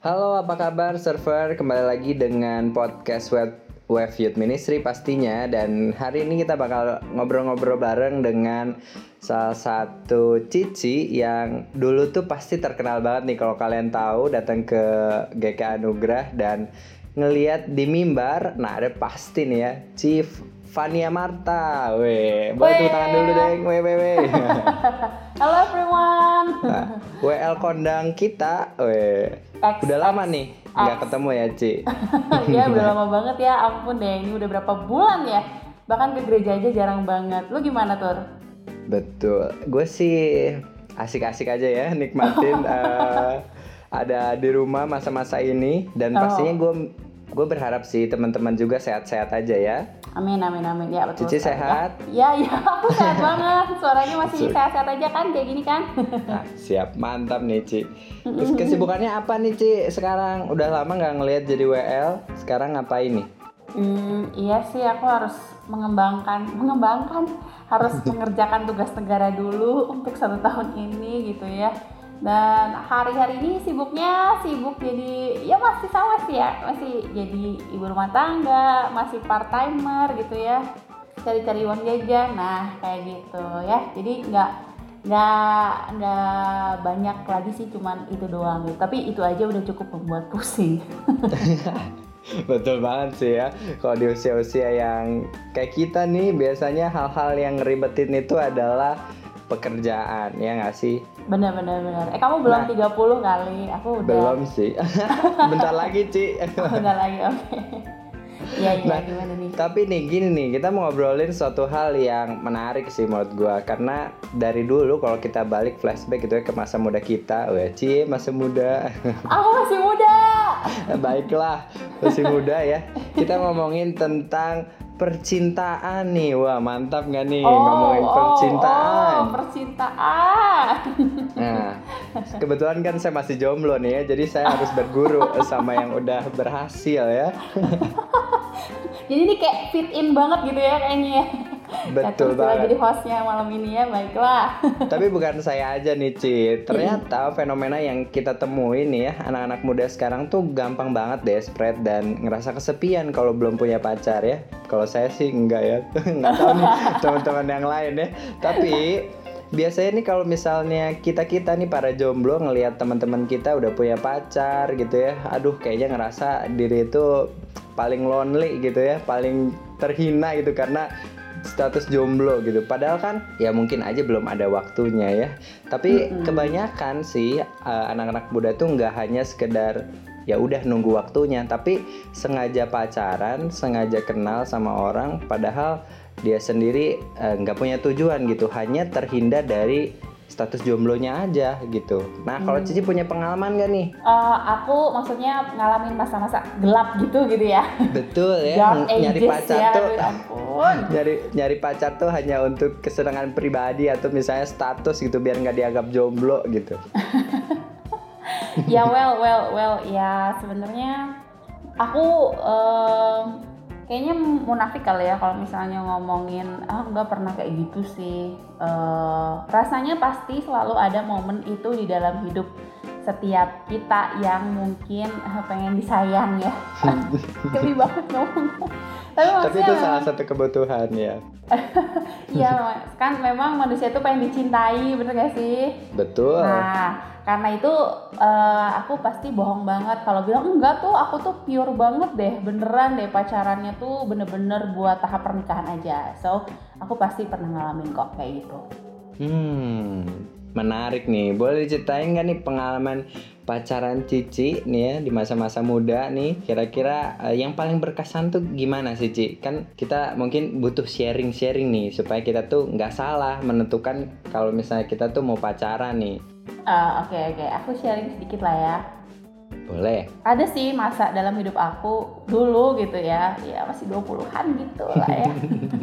Halo, apa kabar server? Kembali lagi dengan podcast web Web Youth Ministry pastinya. Dan hari ini kita bakal ngobrol-ngobrol bareng dengan salah satu cici yang dulu tuh pasti terkenal banget nih. Kalau kalian tahu datang ke GK Anugerah dan ngeliat di mimbar, nah ada pasti nih ya, Chief Fania Marta, weh, boleh tepuk tangan dulu deh, weh, weh, weh. Halo everyone. Nah, WL kondang kita, weh, X, udah lama X, nih nggak ketemu ya, Ci. ya udah lama banget ya, ampun deh. Ini udah berapa bulan ya? Bahkan ke gereja aja jarang banget. Lu gimana tur? Betul, gue sih asik-asik aja ya nikmatin eh, ada di rumah masa-masa ini dan Oh. pastinya gue gue berharap sih teman-teman juga sehat-sehat aja ya. Amin amin amin. Ya betul. Cici sekali, sehat? Ya ya, aku sehat banget. Suaranya masih sehat-sehat aja kan kayak gini kan? Nah, siap, mantap nih Ci. Terus kesibukannya apa nih Ci sekarang? Udah lama nggak ngelihat jadi WL, sekarang ngapain nih? Hmm, iya sih aku harus mengembangkan, mengembangkan, harus mengerjakan tugas negara dulu untuk satu tahun ini gitu ya. Dan hari-hari ini sibuknya sibuk jadi ya masih sama sih ya, masih jadi ibu rumah tangga, masih part timer gitu ya, cari-cari uang jajan, nah kayak gitu ya. Jadi nggak nggak nggak banyak lagi sih, cuman itu doang gitu. Tapi itu aja udah cukup membuat pusing. Betul banget sih ya. Kalau di usia-usia yang kayak kita nih, biasanya hal-hal yang ngeribetin itu adalah pekerjaan, ya nggak sih? Bener bener bener. Eh kamu belum Nah. 30 kali, aku udah. Belum sih. Bentar lagi, Ci. Oh, udah lagi, oke. Iya iya Nah, gimana nih? Tapi nih gini nih, kita mau ngobrolin suatu hal yang menarik sih menurut gua karena dari dulu kalau kita balik flashback gitu ya ke masa muda kita, wah Ci, masa muda. Aku masih muda. Baiklah, masih muda ya. Kita ngomongin tentang percintaan nih. Wah, mantap nggak nih ngomongin percintaan? Oh, percintaan. Nah, kebetulan kan saya masih jomblo nih ya, jadi saya harus berguru sama yang udah berhasil ya. Jadi ini kayak fit in banget gitu ya kayaknya ya. Betul banget. jadi hostnya malam ini ya, baiklah. Tapi bukan saya aja nih, Ci. Ternyata fenomena yang kita temuin nih ya, anak-anak muda sekarang tuh gampang banget deh spread dan ngerasa kesepian kalau belum punya pacar ya. Kalau saya sih enggak ya. Enggak tahu nih teman-teman yang lain ya. Tapi biasanya nih kalau misalnya kita-kita nih para jomblo ngelihat teman-teman kita udah punya pacar gitu ya. Aduh, kayaknya ngerasa diri itu paling lonely gitu ya, paling terhina gitu karena status jomblo gitu. Padahal kan ya mungkin aja belum ada waktunya ya. Tapi Mm-mm. kebanyakan sih uh, anak-anak muda tuh nggak hanya sekedar ya udah nunggu waktunya, tapi sengaja pacaran, sengaja kenal sama orang, padahal dia sendiri uh, nggak punya tujuan gitu, hanya terhindar dari status jomblonya aja gitu. Nah kalau Hmm. Cici punya pengalaman gak nih? Eh, aku maksudnya ngalamin masa-masa gelap gitu gitu ya. Betul ya, Dark nyari pacar ya, tuh aduh, ampun. nyari nyari pacar tuh hanya untuk kesenangan pribadi atau misalnya status gitu biar nggak dianggap jomblo gitu. ya well well well ya sebenarnya aku em, kayaknya munafik kali ya kalau misalnya ngomongin ah nggak pernah kayak gitu sih Eh, rasanya pasti selalu ada momen itu di dalam hidup setiap kita yang mungkin eh, pengen disayang ya geli banget ngomong tapi Tapi itu memang- salah satu kebutuhan ya. Iya, kan memang manusia itu pengen dicintai, bener gak sih? Betul. Nah, karena itu eh, aku pasti bohong banget kalau bilang enggak tuh, aku tuh pure banget deh, beneran deh pacarannya tuh bener-bener buat tahap pernikahan aja. So, aku pasti pernah ngalamin kok kayak gitu. Hmm, menarik nih. Boleh diceritain nggak nih pengalaman pacaran Cici nih ya di masa-masa muda nih? Kira-kira eh, yang paling berkesan tuh gimana sih Ci? Kan kita mungkin butuh sharing-sharing nih supaya kita tuh nggak salah menentukan kalau misalnya kita tuh mau pacaran nih. Eh, Oke oke, aku sharing sedikit lah ya. Boleh. Ada sih masa dalam hidup aku dulu gitu ya, ya masih 20-an gitu lah ya.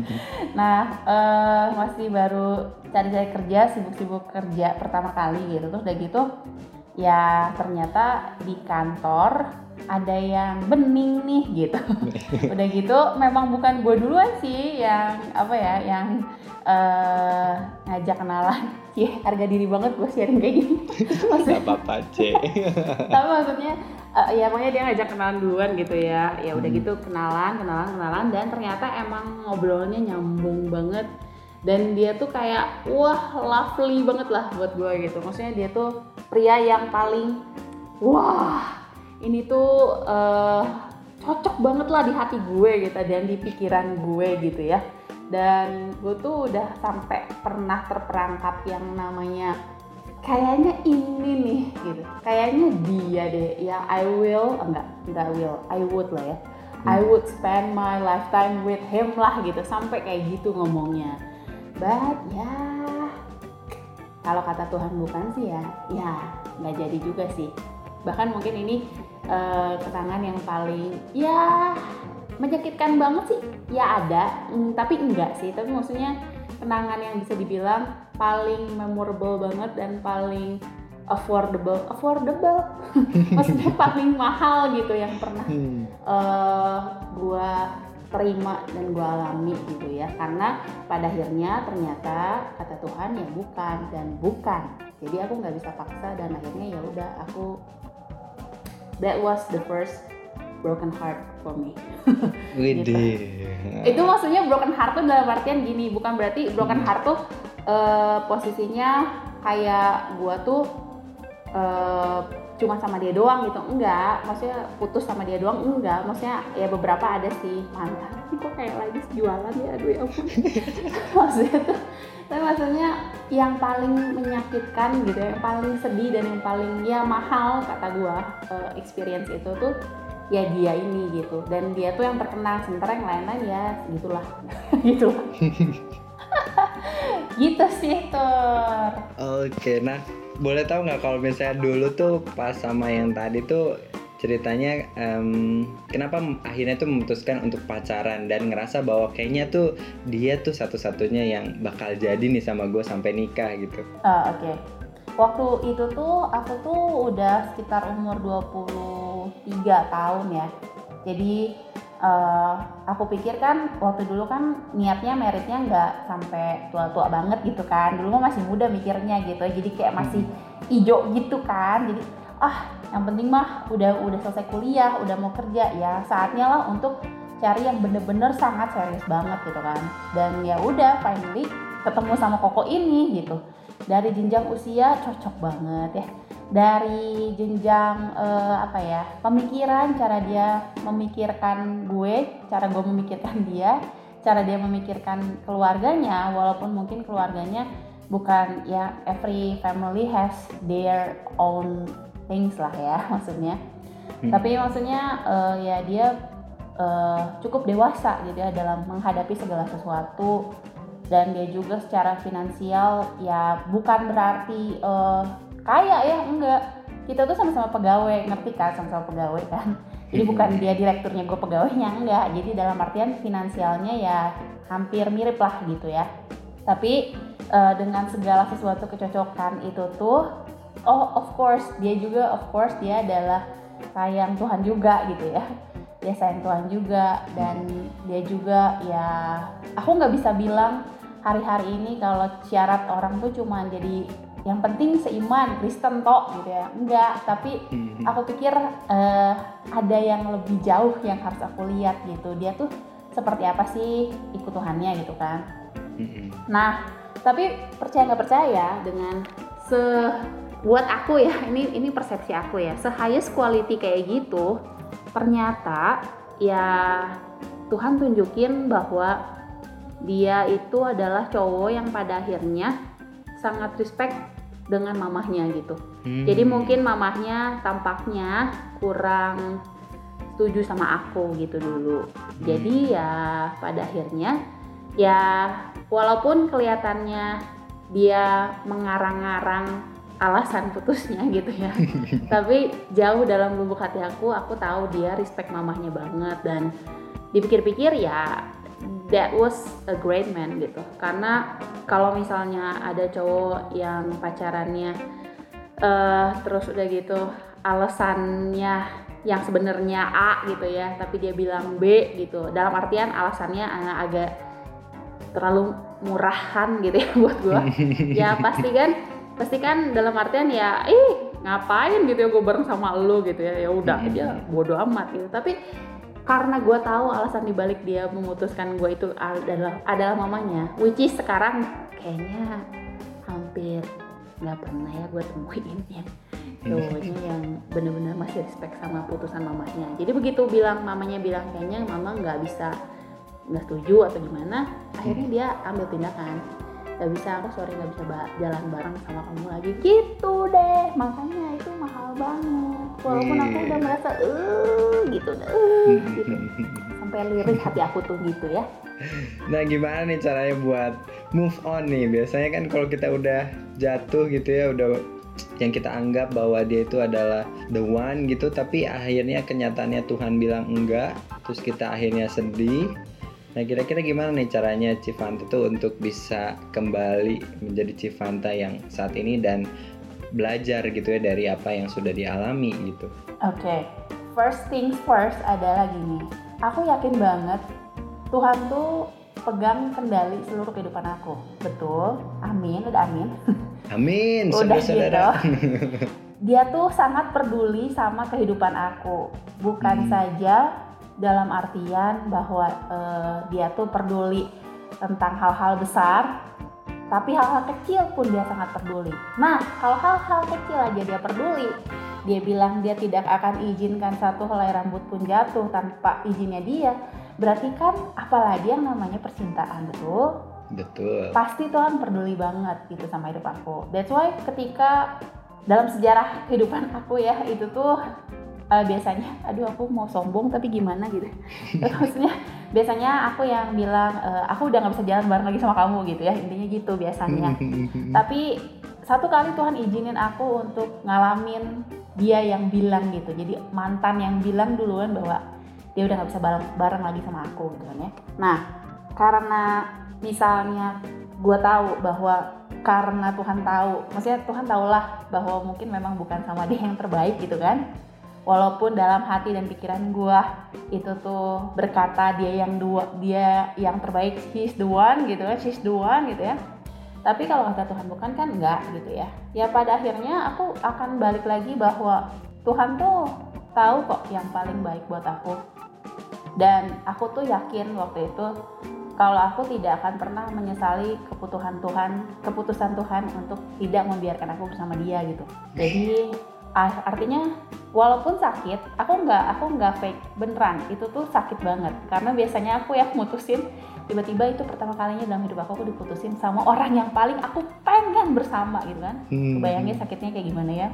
nah, eh, masih baru cari-cari kerja, sibuk-sibuk kerja pertama kali gitu. Terus udah gitu, ya ternyata di kantor ada yang bening nih gitu. udah gitu, memang bukan gue duluan sih yang apa ya, yang eh, ngajak kenalan. Cie, harga diri banget gue sharing kayak gini. Maksudnya- Gak apa-apa C. tapi maksudnya uh, ya pokoknya dia ngajak kenalan duluan gitu ya ya udah gitu kenalan kenalan kenalan dan ternyata emang ngobrolnya nyambung banget dan dia tuh kayak wah lovely banget lah buat gue gitu maksudnya dia tuh pria yang paling wah ini tuh uh, cocok banget lah di hati gue gitu dan di pikiran gue gitu ya. Dan gue tuh udah sampai pernah terperangkap yang namanya kayaknya ini nih gitu. Kayaknya dia deh ya I will enggak enggak will I would lah ya. Hmm. I would spend my lifetime with him lah gitu sampai kayak gitu ngomongnya. But ya kalau kata Tuhan bukan sih ya ya nggak jadi juga sih bahkan mungkin ini uh, kenangan yang paling ya menyakitkan banget sih. Ya ada mm, tapi enggak sih. Tapi maksudnya kenangan yang bisa dibilang paling memorable banget dan paling affordable affordable. Maksudnya paling mahal gitu yang pernah hmm. uh, gua terima dan gua alami gitu ya. Karena pada akhirnya ternyata kata Tuhan ya bukan dan bukan. Jadi aku nggak bisa paksa dan akhirnya ya udah aku that was the first broken heart for me. gitu. Itu maksudnya broken heart tuh dalam artian gini, bukan berarti broken hmm. heart tuh uh, posisinya kayak gua tuh uh, cuma sama dia doang gitu. Enggak maksudnya putus sama dia doang enggak. Maksudnya ya beberapa ada sih. Mantan. Ini kok kayak lagi jualan ya? Aduh ya ampun. Maksudnya tuh tapi maksudnya yang paling menyakitkan gitu ya, yang paling sedih dan yang paling ya mahal kata gua uh, experience itu tuh ya dia ini gitu. Dan dia tuh yang terkenal sementara yang lain-lain ya gitulah. Gitu gitu sih Tur. Oke nah boleh tahu nggak kalau misalnya dulu tuh pas sama yang tadi tuh ceritanya um, kenapa akhirnya tuh memutuskan untuk pacaran dan ngerasa bahwa kayaknya tuh dia tuh satu-satunya yang bakal jadi nih sama gue sampai nikah gitu. Uh, Oke, okay. waktu itu tuh aku tuh udah sekitar umur 23 tahun ya. Jadi uh, aku pikir kan waktu dulu kan niatnya meritnya nggak sampai tua-tua banget gitu kan. Dulu mah masih muda mikirnya gitu. Jadi kayak masih hmm. ijo gitu kan. Jadi ah yang penting mah udah udah selesai kuliah, udah mau kerja ya saatnya lah untuk cari yang bener-bener sangat serius banget gitu kan. Dan ya udah finally ketemu sama Koko ini gitu. Dari jenjang usia cocok banget ya dari jenjang uh, apa ya pemikiran cara dia memikirkan gue cara gue memikirkan dia cara dia memikirkan keluarganya walaupun mungkin keluarganya bukan ya every family has their own things lah ya maksudnya. Hmm. tapi maksudnya uh, ya dia uh, cukup dewasa gitu ya dalam menghadapi segala sesuatu. Dan dia juga secara finansial ya bukan berarti uh, kaya ya enggak. Kita tuh sama-sama pegawai ngerti kan? Sama-sama pegawai kan? Jadi hmm. bukan dia direkturnya gue pegawainya enggak. Jadi dalam artian finansialnya ya hampir mirip lah gitu ya. Tapi uh, dengan segala sesuatu kecocokan itu tuh oh of course. Dia juga of course dia adalah sayang Tuhan juga gitu ya. Dia sayang Tuhan juga. Dan dia juga ya aku nggak bisa bilang hari-hari ini kalau syarat orang tuh cuma jadi yang penting seiman Kristen tok gitu ya. Enggak tapi mm-hmm. aku pikir uh, ada yang lebih jauh yang harus aku lihat gitu. Dia tuh seperti apa sih ikut Tuhannya gitu kan. Mm-hmm. nah tapi percaya nggak percaya dengan se buat aku ya ini ini persepsi aku ya se highest quality kayak gitu ternyata ya Tuhan tunjukin bahwa dia itu adalah cowok yang pada akhirnya sangat respect dengan mamahnya gitu. Hmm. Jadi mungkin mamahnya tampaknya kurang setuju sama aku gitu dulu. Hmm. Jadi ya pada akhirnya ya walaupun kelihatannya dia mengarang-arang alasan putusnya gitu ya. Tapi jauh dalam lubuk hati aku aku tahu dia respect mamahnya banget. Dan dipikir-pikir ya that was a great man gitu. Karena kalau misalnya ada cowok yang pacarannya uh, terus udah gitu alasannya yang sebenarnya A gitu ya tapi dia bilang B gitu. Dalam artian alasannya agak terlalu murahan gitu ya buat gue ya pasti kan pasti kan dalam artian ya ih ngapain gitu ya gue bareng sama lo gitu ya. Ya udah Hmm. aja bodo amat gitu. Tapi karena gue tahu alasan dibalik dia memutuskan gue itu adalah adalah mamanya which is sekarang kayaknya hampir nggak pernah ya gue temuin yang cowoknya yang bener-bener masih respect sama putusan mamanya. Jadi begitu bilang mamanya bilang kayaknya mama nggak bisa nggak setuju atau gimana akhirnya dia ambil tindakan nggak bisa aku sorry nggak bisa ba- jalan bareng sama kamu lagi gitu deh makanya itu mahal banget walaupun aku udah merasa eh gitu dah eh, gitu sampai lirik hati aku tuh gitu ya Nah gimana nih caranya buat move on nih? Biasanya kan kalau kita udah jatuh gitu ya, udah yang kita anggap bahwa dia itu adalah the one gitu, tapi akhirnya kenyataannya Tuhan bilang enggak, terus kita akhirnya sedih. Nah kira-kira gimana nih caranya Civanta tuh untuk bisa kembali menjadi Civanta yang saat ini dan belajar gitu ya dari apa yang sudah dialami gitu. Oke, first things first adalah gini. Aku yakin banget Tuhan tuh pegang kendali seluruh kehidupan aku. Betul. Amin, udah amin. Amin, Udah saudara-saudara. Dia tuh sangat peduli sama kehidupan aku. Bukan Hmm. saja dalam artian bahwa eh, dia tuh peduli tentang hal-hal besar, tapi hal-hal kecil pun dia sangat peduli. Nah, kalau hal-hal kecil aja dia peduli, dia bilang dia tidak akan izinkan satu helai rambut pun jatuh tanpa izinnya dia. Berarti kan apalagi yang namanya percintaan, betul? Betul. Pasti Tuhan peduli banget gitu sama hidup aku. That's why ketika dalam sejarah kehidupan aku ya itu tuh eh, biasanya, aduh aku mau sombong tapi gimana gitu. Maksudnya biasanya aku yang bilang eh, aku udah nggak bisa jalan bareng lagi sama kamu gitu ya intinya gitu biasanya. Tapi satu kali Tuhan izinin aku untuk ngalamin dia yang bilang gitu. Jadi mantan yang bilang duluan bahwa dia udah nggak bisa bareng, bareng lagi sama aku gitu kan ya. Nah karena misalnya gue tahu bahwa karena Tuhan tahu, maksudnya Tuhan tahulah bahwa mungkin memang bukan sama dia yang terbaik gitu kan. Walaupun dalam hati dan pikiran gue itu tuh berkata dia yang dua, dia yang terbaik, she's the one gitu kan, she's the one gitu ya. Tapi kalau kata Tuhan bukan kan enggak gitu ya. Ya pada akhirnya aku akan balik lagi bahwa Tuhan tuh tahu kok yang paling baik buat aku. Dan aku tuh yakin waktu itu kalau aku tidak akan pernah menyesali keputusan Tuhan keputusan Tuhan untuk tidak membiarkan aku bersama dia gitu. Jadi artinya walaupun sakit aku nggak aku nggak fake beneran. Itu tuh sakit banget. Karena biasanya aku yang mutusin tiba-tiba itu pertama kalinya dalam hidup aku aku diputusin sama orang yang paling aku pengen bersama gitu kan. Hmm. bayangin sakitnya kayak gimana ya?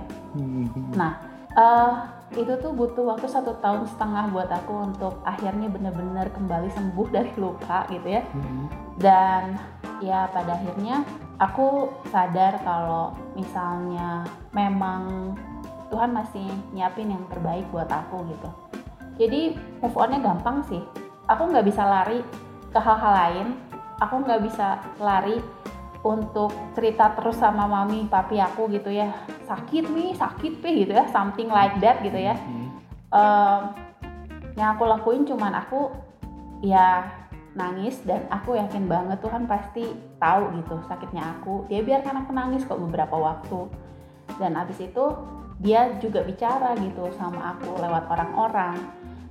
Nah eh, itu tuh butuh waktu satu tahun setengah buat aku untuk akhirnya bener-bener kembali sembuh dari luka gitu ya. Hmm. dan ya pada akhirnya aku sadar kalau misalnya memang Tuhan masih nyiapin yang terbaik buat aku gitu. Jadi move onnya gampang sih. Aku nggak bisa lari ke hal-hal lain. Aku nggak bisa lari untuk cerita terus sama mami papi aku gitu ya. Sakit nih sakit nih gitu ya. Something like that gitu ya. Hmm. Em, yang aku lakuin cuman aku ya nangis dan aku yakin banget Tuhan pasti tahu gitu sakitnya aku. Dia biarkan aku nangis kok beberapa waktu. Dan abis itu dia juga bicara gitu sama aku lewat orang-orang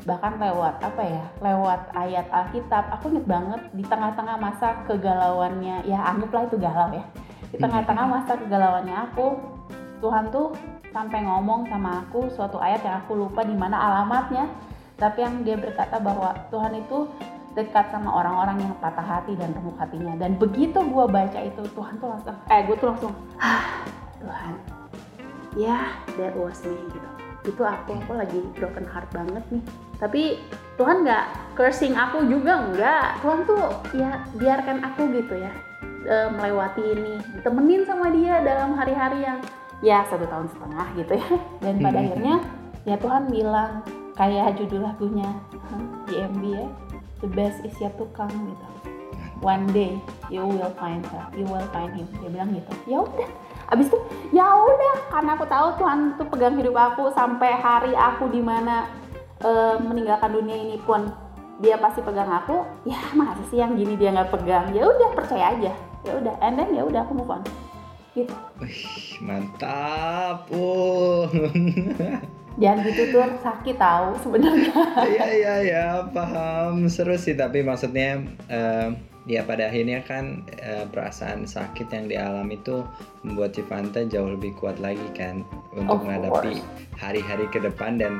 bahkan lewat apa ya lewat ayat Alkitab. Aku inget banget di tengah-tengah masa kegalauannya ya anggaplah itu galau ya. Di tengah-tengah masa kegalauannya aku Tuhan tuh sampai ngomong sama aku suatu ayat yang aku lupa di mana alamatnya tapi yang dia berkata bahwa Tuhan itu dekat sama orang-orang yang patah hati dan remuk hatinya. Dan begitu gua baca itu Tuhan tuh langsung eh gue tuh langsung ah Tuhan ya that was me gitu. Itu aku aku lagi broken heart banget nih. Tapi Tuhan nggak cursing aku juga enggak Tuhan tuh ya biarkan aku gitu ya eh, melewati ini ditemenin sama dia dalam hari-hari yang ya satu tahun setengah gitu ya. Dan pada Hmm. akhirnya ya Tuhan bilang kayak judul lagunya JMB ya the best is yet to come gitu. One day you will find her you will find him. Dia bilang gitu. Ya udah abis itu ya udah karena aku tahu Tuhan tuh pegang hidup aku sampai hari aku di mana eh, meninggalkan dunia ini pun dia pasti pegang aku ya masa sih yang gini dia nggak pegang? Ya udah percaya aja. Ya udah and then ya udah aku move on. Gitu. Wih, mantap. Oh. jangan gitu tuh sakit tahu sebenarnya. Iya iya iya paham. Seru sih tapi maksudnya eh, ya pada akhirnya kan eh, perasaan sakit yang dialami itu membuat Civanta jauh lebih kuat lagi kan untuk Of menghadapi hari-hari ke depan dan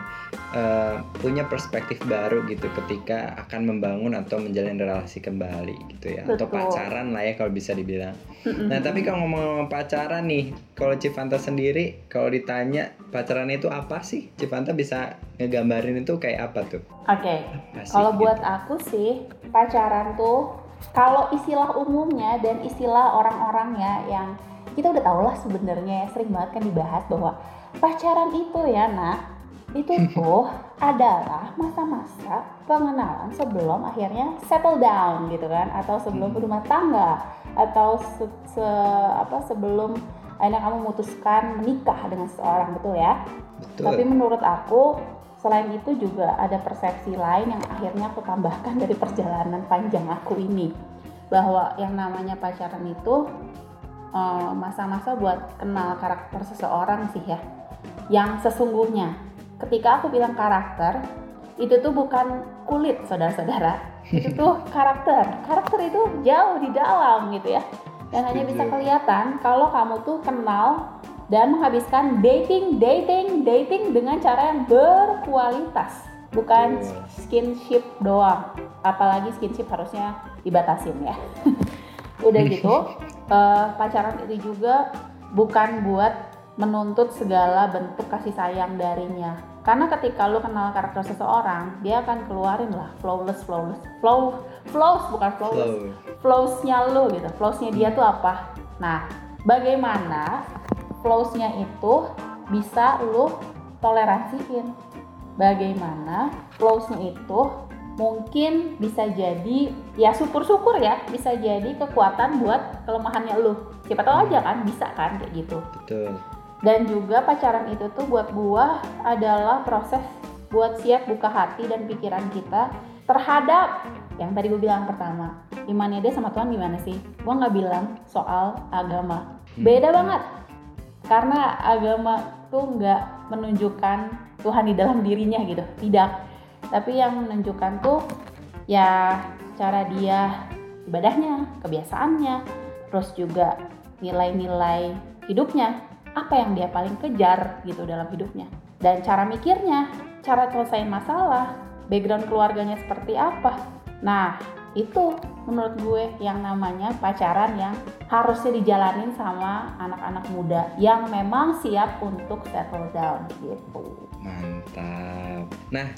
eh, punya perspektif baru gitu ketika akan membangun atau menjalin relasi kembali gitu ya atau Betul. pacaran lah ya kalau bisa dibilang. Mm-mm. Nah tapi kalau ngomong pacaran nih, kalau Civanta sendiri kalau ditanya pacaran itu apa sih? Civanta bisa ngegambarin itu kayak apa tuh? oke sih Kalau buat gitu? aku sih pacaran tuh kalau istilah umumnya dan istilah orang-orangnya yang kita udah tau lah sebenarnya ya sering banget kan dibahas bahwa pacaran itu ya nak itu tuh adalah masa-masa pengenalan sebelum akhirnya settle down gitu kan atau sebelum Hmm. berumah tangga atau se- se- apa sebelum akhirnya kamu memutuskan menikah dengan seseorang betul ya betul. tapi menurut aku selain itu juga ada persepsi lain yang akhirnya aku tambahkan dari perjalanan panjang aku ini. Bahwa yang namanya pacaran itu eh, masa-masa buat kenal karakter seseorang sih ya. Yang sesungguhnya. Ketika aku bilang karakter itu tuh bukan kulit saudara-saudara. Itu tuh karakter. Karakter itu jauh di dalam gitu ya. Dan hanya bisa kelihatan kalau kamu tuh kenal dan menghabiskan dating, dating, dating dengan cara yang berkualitas, bukan skinship doang. Apalagi skinship harusnya dibatasin ya. Udah gitu, eh, pacaran itu juga bukan buat menuntut segala bentuk kasih sayang darinya. Karena ketika lu kenal karakter seseorang, dia akan keluarin lah flawless, flawless, flow, flows bukan flawless, Flow. flows-nya lu gitu. Flows-nya dia tuh apa? Nah, bagaimana flows-nya itu bisa lu toleransiin? Bagaimana flows-nya itu mungkin bisa jadi ya syukur-syukur ya bisa jadi kekuatan buat kelemahannya lu siapa tahu aja kan bisa kan kayak gitu Betul. dan juga pacaran itu tuh buat gua adalah proses buat siap buka hati dan pikiran kita terhadap yang tadi gue bilang pertama imannya dia sama Tuhan gimana sih gua nggak bilang soal agama Hmm. beda banget karena agama tuh nggak menunjukkan Tuhan di dalam dirinya gitu tidak. Tapi yang menunjukkan tuh ya cara dia ibadahnya kebiasaannya terus juga nilai-nilai hidupnya. Apa yang dia paling kejar gitu dalam hidupnya. Dan cara mikirnya cara selesai masalah background keluarganya seperti apa. Nah itu menurut gue yang namanya pacaran yang harusnya dijalanin sama anak-anak muda yang memang siap untuk settle down gitu Mantap. Nah,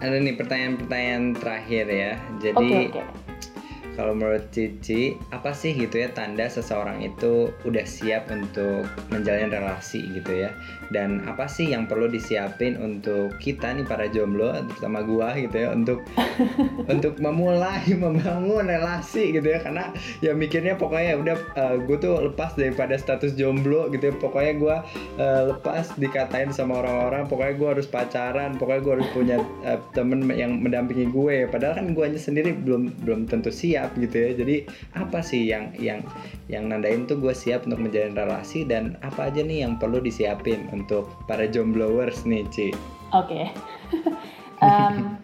ada nih pertanyaan-pertanyaan terakhir ya. Jadi oke kalau menurut Cici, apa sih gitu ya tanda seseorang itu udah siap untuk menjalin relasi gitu ya? Dan apa sih yang perlu disiapin untuk kita nih para jomblo, terutama gua gitu ya, untuk untuk memulai membangun relasi gitu ya? Karena ya mikirnya pokoknya udah gue tuh lepas daripada status jomblo gitu ya. Pokoknya gua eh, lepas dikatain sama orang-orang. Pokoknya gua harus pacaran. Pokoknya gua harus punya eh, temen yang mendampingi gue. Padahal kan guanya sendiri belum belum tentu siap gitu ya. Jadi apa sih yang yang yang nandain tuh gue siap untuk menjalin relasi dan apa aja nih yang perlu disiapin untuk para jombloers nih Ci? Oke. Em,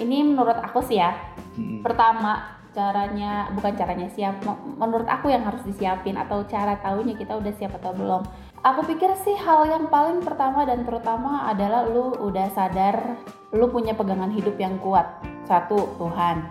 ini menurut aku sih ya. Mm, Pertama, caranya bukan caranya siap. Menurut aku yang harus disiapin atau cara tahunya kita udah siap atau belum. Aku pikir sih hal yang paling pertama dan terutama adalah lu udah sadar lu punya pegangan hidup yang kuat. Satu, Tuhan.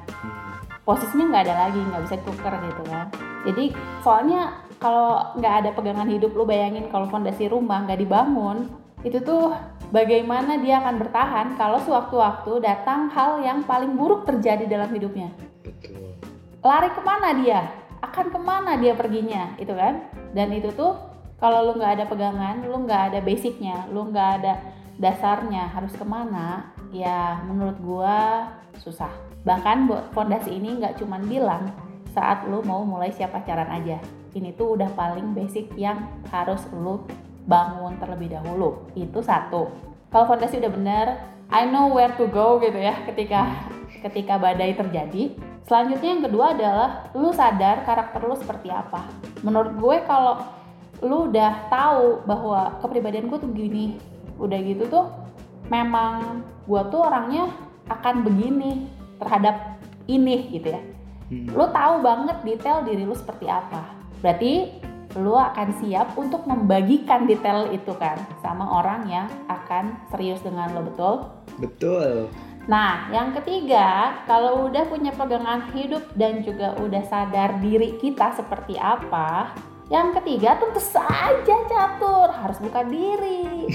Posisinya nggak ada lagi, nggak bisa tuker gitu kan. Jadi soalnya kalau nggak ada pegangan hidup lu bayangin kalau fondasi rumah nggak dibangun itu tuh bagaimana dia akan bertahan kalau sewaktu-waktu datang hal yang paling buruk terjadi dalam hidupnya betul. lari ke mana dia akan ke mana dia perginya itu kan dan itu tuh kalau lu nggak ada pegangan lu nggak ada basicnya lu nggak ada dasarnya harus ke mana ya menurut gua susah. Bahkan buat fondasi ini nggak cuman bilang saat lu mau mulai siap pacaran aja. Ini tuh udah paling basic yang harus lu bangun terlebih dahulu. Itu satu. Kalau fondasi udah bener I know where to go gitu ya ketika ketika badai terjadi. Selanjutnya yang kedua adalah lu sadar karakter lu seperti apa. Menurut gue kalau lu udah tahu bahwa kepribadian gue tuh gini udah gitu tuh memang gue tuh orangnya akan begini terhadap ini gitu ya. Hmm. lu tahu banget detail diri lu seperti apa. Berarti lu akan siap untuk membagikan detail itu kan sama orang yang akan serius dengan lo betul? Betul. Nah, yang ketiga, kalau udah punya pegangan hidup dan juga udah sadar diri kita seperti apa, yang ketiga tentu saja catur. Harus buka diri.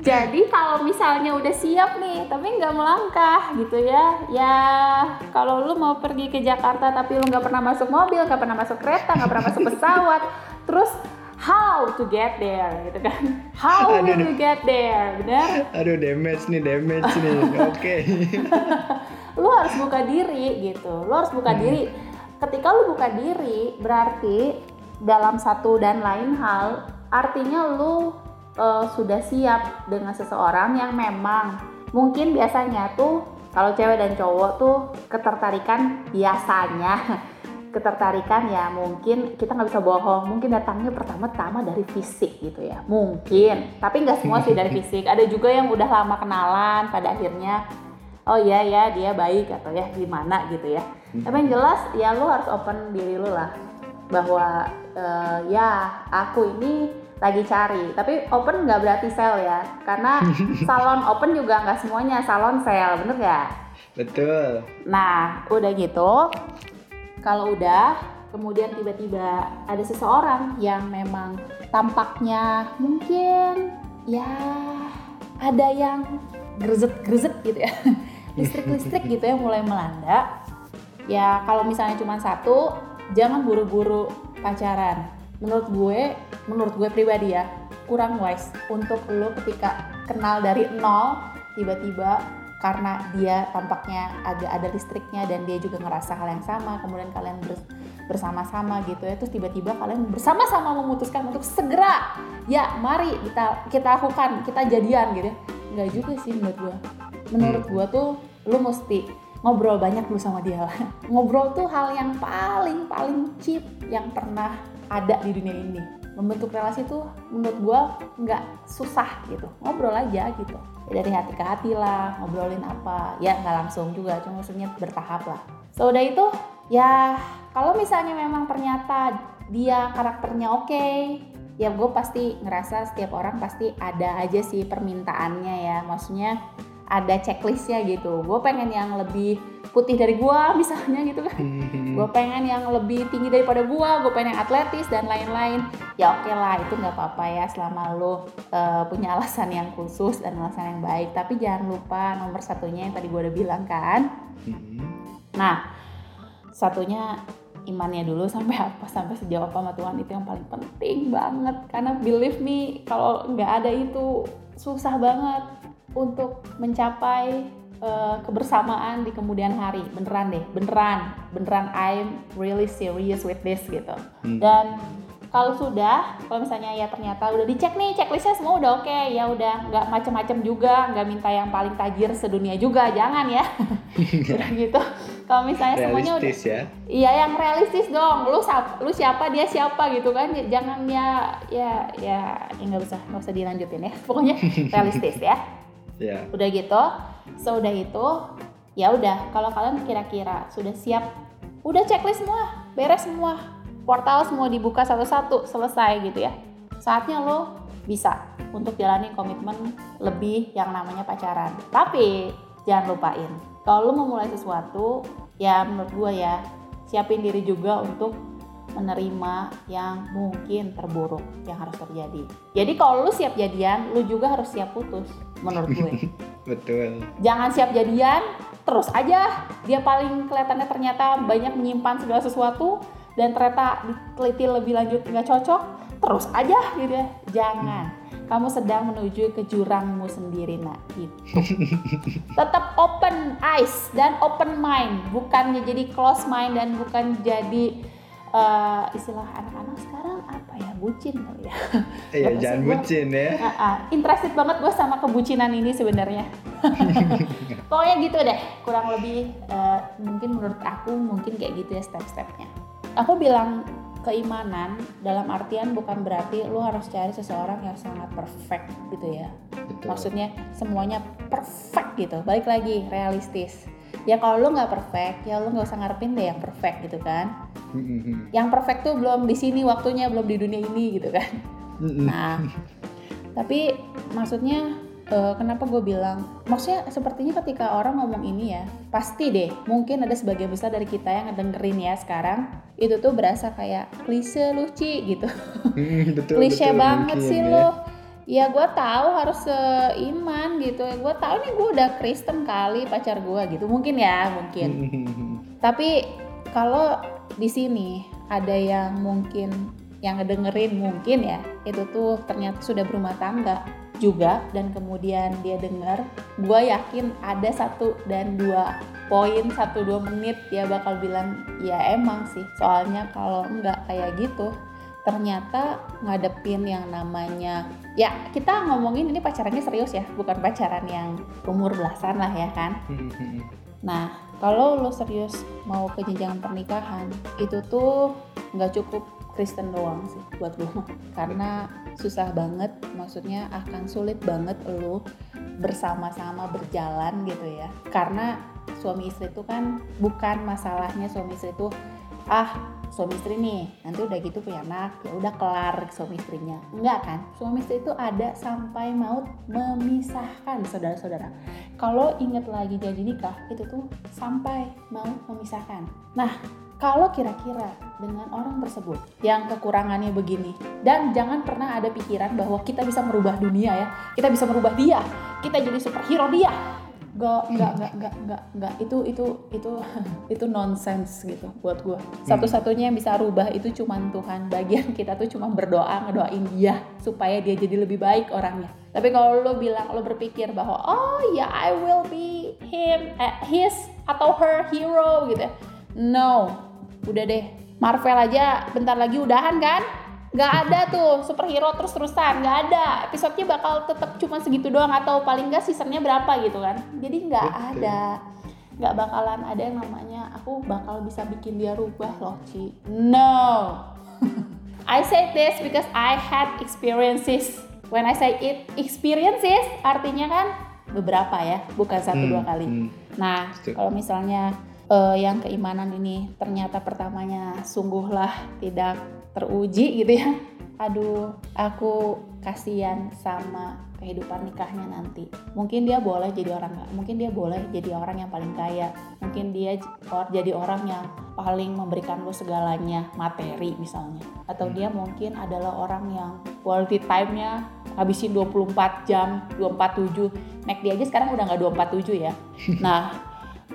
Jadi kalau misalnya udah siap nih, tapi nggak melangkah gitu ya, ya kalau lu mau pergi ke Jakarta tapi lu nggak pernah masuk mobil, nggak pernah masuk kereta, nggak pernah masuk pesawat, terus how to get there gitu kan? How aduh, will you get there benar aduh damage nih damage nih. Oke. Lu harus buka diri gitu. Lu harus buka hmm. diri ketika lu buka diri berarti dalam satu dan lain hal artinya lu uh, sudah siap dengan seseorang yang memang mungkin biasanya tuh kalau cewek dan cowok tuh ketertarikan biasanya. Ketertarikan ya mungkin kita nggak bisa bohong mungkin datangnya pertama-tama dari fisik gitu ya mungkin. Tapi nggak semua sih dari fisik. Ada juga yang udah lama kenalan pada akhirnya oh iya ya dia baik atau ya gimana gitu ya. Tapi yang jelas ya lu harus open diri lu lah. Bahwa uh, ya aku ini lagi cari. Tapi open nggak berarti sell ya. Karena salon open juga nggak semuanya salon sell bener nggak? Betul. Nah udah gitu kalau udah kemudian tiba-tiba ada seseorang yang memang tampaknya mungkin ya ada yang grezet-grezet gitu ya listrik-listrik gitu ya mulai melanda ya kalau misalnya cuma satu jangan buru-buru pacaran. Menurut gue menurut gue pribadi ya kurang wise untuk lo ketika kenal dari nol tiba-tiba karena dia tampaknya ada ada listriknya dan dia juga ngerasa hal yang sama kemudian kalian bersama-sama gitu ya terus tiba-tiba kalian bersama-sama memutuskan untuk segera ya mari kita kita lakukan kita jadian gitu ya. Nggak juga sih menurut gua menurut gua tuh lu mesti ngobrol banyak dulu sama dia. Lah ngobrol tuh hal yang paling paling cheap yang pernah ada di dunia ini. Membentuk relasi tuh menurut gua nggak susah gitu. Ngobrol aja gitu. Ya dari hati ke hati lah ngobrolin apa. Ya nggak langsung juga cuma maksudnya bertahap lah. So udah itu ya kalau misalnya memang ternyata dia karakternya oke okay, ya gue pasti ngerasa setiap orang pasti ada aja sih permintaannya ya. Maksudnya ada checklistnya gitu. Gue pengen yang lebih putih dari gue misalnya gitu kan. Hmm. gue pengen yang lebih tinggi daripada gue gue pengen yang atletis dan lain-lain. Ya oke okay lah itu nggak apa-apa ya selama lo uh, punya alasan yang khusus dan alasan yang baik. Tapi jangan lupa nomor satunya yang tadi gue udah bilang kan. Hmm. nah satunya imannya dulu sampai apa sampai sejauh apa sama Tuhan itu yang paling penting banget. Karena believe me kalau nggak ada itu susah banget untuk mencapai uh, kebersamaan di kemudian hari. Beneran deh beneran beneran I'm really serious with this gitu. Hmm. dan kalau sudah kalau misalnya ya ternyata udah dicek nih checklistnya semua udah oke okay, ya udah nggak macem-macem juga nggak minta yang paling tajir sedunia juga jangan ya. Udah gitu. Kalau misalnya semuanya udah ya? iya yang realistis dong. Lu lu siapa dia siapa gitu kan. Jangan ya ya ya nggak usah nggak usah dilanjutin ya. Pokoknya realistis ya yeah. udah gitu so udah itu ya udah kalau kalian kira-kira sudah siap udah checklist semua beres semua portal semua dibuka satu-satu selesai gitu ya saatnya lo bisa untuk jalani komitmen lebih yang namanya pacaran tapi jangan lupain kalau lo mau mulai sesuatu ya menurut gue ya siapin diri juga untuk menerima yang mungkin terburuk yang harus terjadi. Jadi kalau lu siap jadian, lu juga harus siap putus menurut gue. Betul. Jangan siap jadian, terus aja dia paling kelihatannya ternyata banyak menyimpan segala sesuatu dan ternyata diteliti lebih lanjut nggak cocok, terus aja gitu ya. Jangan. Kamu sedang menuju ke jurangmu sendiri, nak. Itu. Tetap open eyes dan open mind, bukannya jadi close mind dan bukan jadi uh, istilah anak-anak sekarang apa ya bucin kali ya iya jangan bucin ya uh, uh, interested banget gue sama kebucinan ini sebenarnya pokoknya gitu deh kurang lebih uh, mungkin menurut aku mungkin kayak gitu ya step-stepnya aku bilang keimanan dalam artian bukan berarti lu harus cari seseorang yang sangat perfect gitu ya. Betul. Maksudnya semuanya perfect gitu. Balik lagi realistis. Ya kalau lu nggak perfect, ya lu nggak usah ngarepin deh yang perfect gitu kan. Yang perfect tuh belum di sini waktunya, belum di dunia ini gitu kan. Nah, tapi maksudnya uh, kenapa gue bilang maksudnya sepertinya ketika orang ngomong ini ya pasti deh mungkin ada sebagian besar dari kita yang ngedengerin ya sekarang itu tuh berasa kayak klise lu Ci gitu betul, klise betul, banget mungkin, sih ya. lu. Ya gue tahu harus seiman gitu. Gue tahu nih gue udah Kristen kali pacar gue gitu. Mungkin ya mungkin. Tapi kalau di sini ada yang mungkin yang ngedengerin mungkin ya itu tuh ternyata sudah berumah tangga juga dan kemudian dia dengar gue yakin ada satu dan dua poin satu dua menit dia bakal bilang ya emang sih soalnya kalau enggak kayak gitu ternyata ngadepin yang namanya ya kita ngomongin ini pacarannya serius ya bukan pacaran yang umur belasan lah ya kan? Nah kalau lo serius mau ke jenjang pernikahan itu tuh nggak cukup Kristen doang sih buat gue karena susah banget maksudnya akan sulit banget lo bersama-sama berjalan gitu ya. Karena suami istri itu kan bukan masalahnya suami istri itu ah suami istri nih. Nanti udah gitu punya anak ya udah kelar suami istrinya. Enggak kan? Suami istri itu ada sampai maut memisahkan saudara-saudara. Kalau inget lagi janji nikah itu tuh sampai maut memisahkan. Nah kalau kira-kira dengan orang tersebut yang kekurangannya begini dan jangan pernah ada pikiran bahwa kita bisa merubah dunia ya. Kita bisa merubah dia. Kita jadi superhero dia gak gak gak gak gak gak itu itu itu itu nonsense gitu buat gue satu-satunya yang bisa rubah itu cuman Tuhan. Bagian kita tuh cuma berdoa ngedoain dia supaya dia jadi lebih baik orangnya. Tapi kalau lo bilang lo berpikir bahwa oh ya I will be him eh, his atau her hero gitu ya. No. Udah deh. Marvel aja bentar lagi udahan kan nggak ada tuh superhero terus terusan nggak ada. Episodenya bakal tetap cuma segitu doang atau paling nggak seasonnya berapa gitu kan. Jadi nggak ada. Nggak bakalan ada yang namanya aku bakal bisa bikin dia rubah loh Ci. No. I say this because I had experiences. When I say it experiences artinya kan beberapa ya bukan satu dua kali. Hmm. nah kalau misalnya eh, yang keimanan ini ternyata pertamanya sungguhlah tidak teruji gitu ya. Aduh, aku kasihan sama kehidupan nikahnya nanti. Mungkin dia boleh jadi orang mungkin dia boleh jadi orang yang paling kaya. Mungkin dia jadi orang yang paling memberikan lo segalanya, materi misalnya. Atau dia mungkin adalah orang yang quality time-nya habisin 24 jam, 247. McD aja sekarang udah nggak 247 ya. Nah,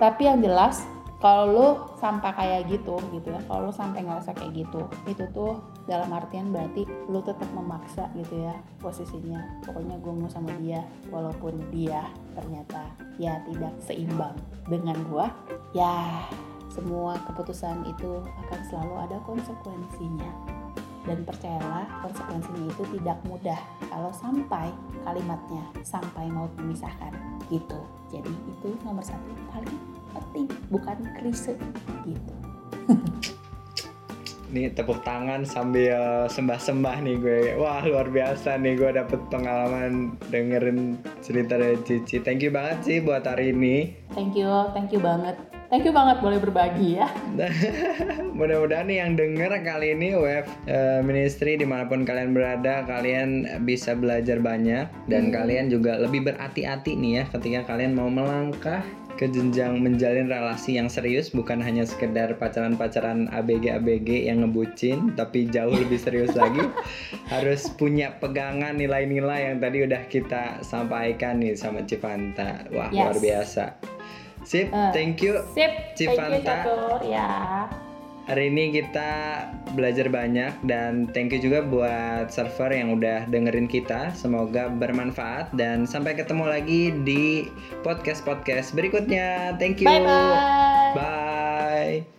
tapi yang jelas kalau lo sampai kayak gitu gitu ya. Kalau lo sampai ngerasa kayak gitu itu tuh dalam artian berarti lo tetap memaksa gitu ya posisinya. Pokoknya gue mau sama dia walaupun dia ternyata ya tidak seimbang dengan gue ya semua keputusan itu akan selalu ada konsekuensinya. Dan percayalah konsekuensinya itu tidak mudah kalau sampai kalimatnya sampai mau memisahkan gitu. Jadi itu nomor satu. Paling penting bukan klise gitu Nih tepuk tangan sambil sembah-sembah nih gue. Wah luar biasa nih gue dapet pengalaman dengerin cerita dari Cici. Thank you banget sih buat hari ini. thank you thank you banget thank you banget boleh berbagi ya Mudah-mudahan nih yang denger kali ini web eh, ministry di mana pun kalian berada kalian bisa belajar banyak dan kalian juga lebih berhati-hati nih ya ketika kalian mau melangkah ke jenjang menjalin relasi yang serius bukan hanya sekedar pacaran-pacaran ABG-ABG yang ngebucin tapi jauh lebih serius lagi. Harus punya pegangan nilai-nilai yang tadi udah kita sampaikan nih sama Civanta. Wah Yes. luar biasa. Sip Eh. thank you sip. Thank you ya Hari ini kita belajar banyak dan thank you juga buat server yang udah dengerin kita. Semoga bermanfaat dan sampai ketemu lagi di podcast-podcast berikutnya. Thank you. bye bye Bye.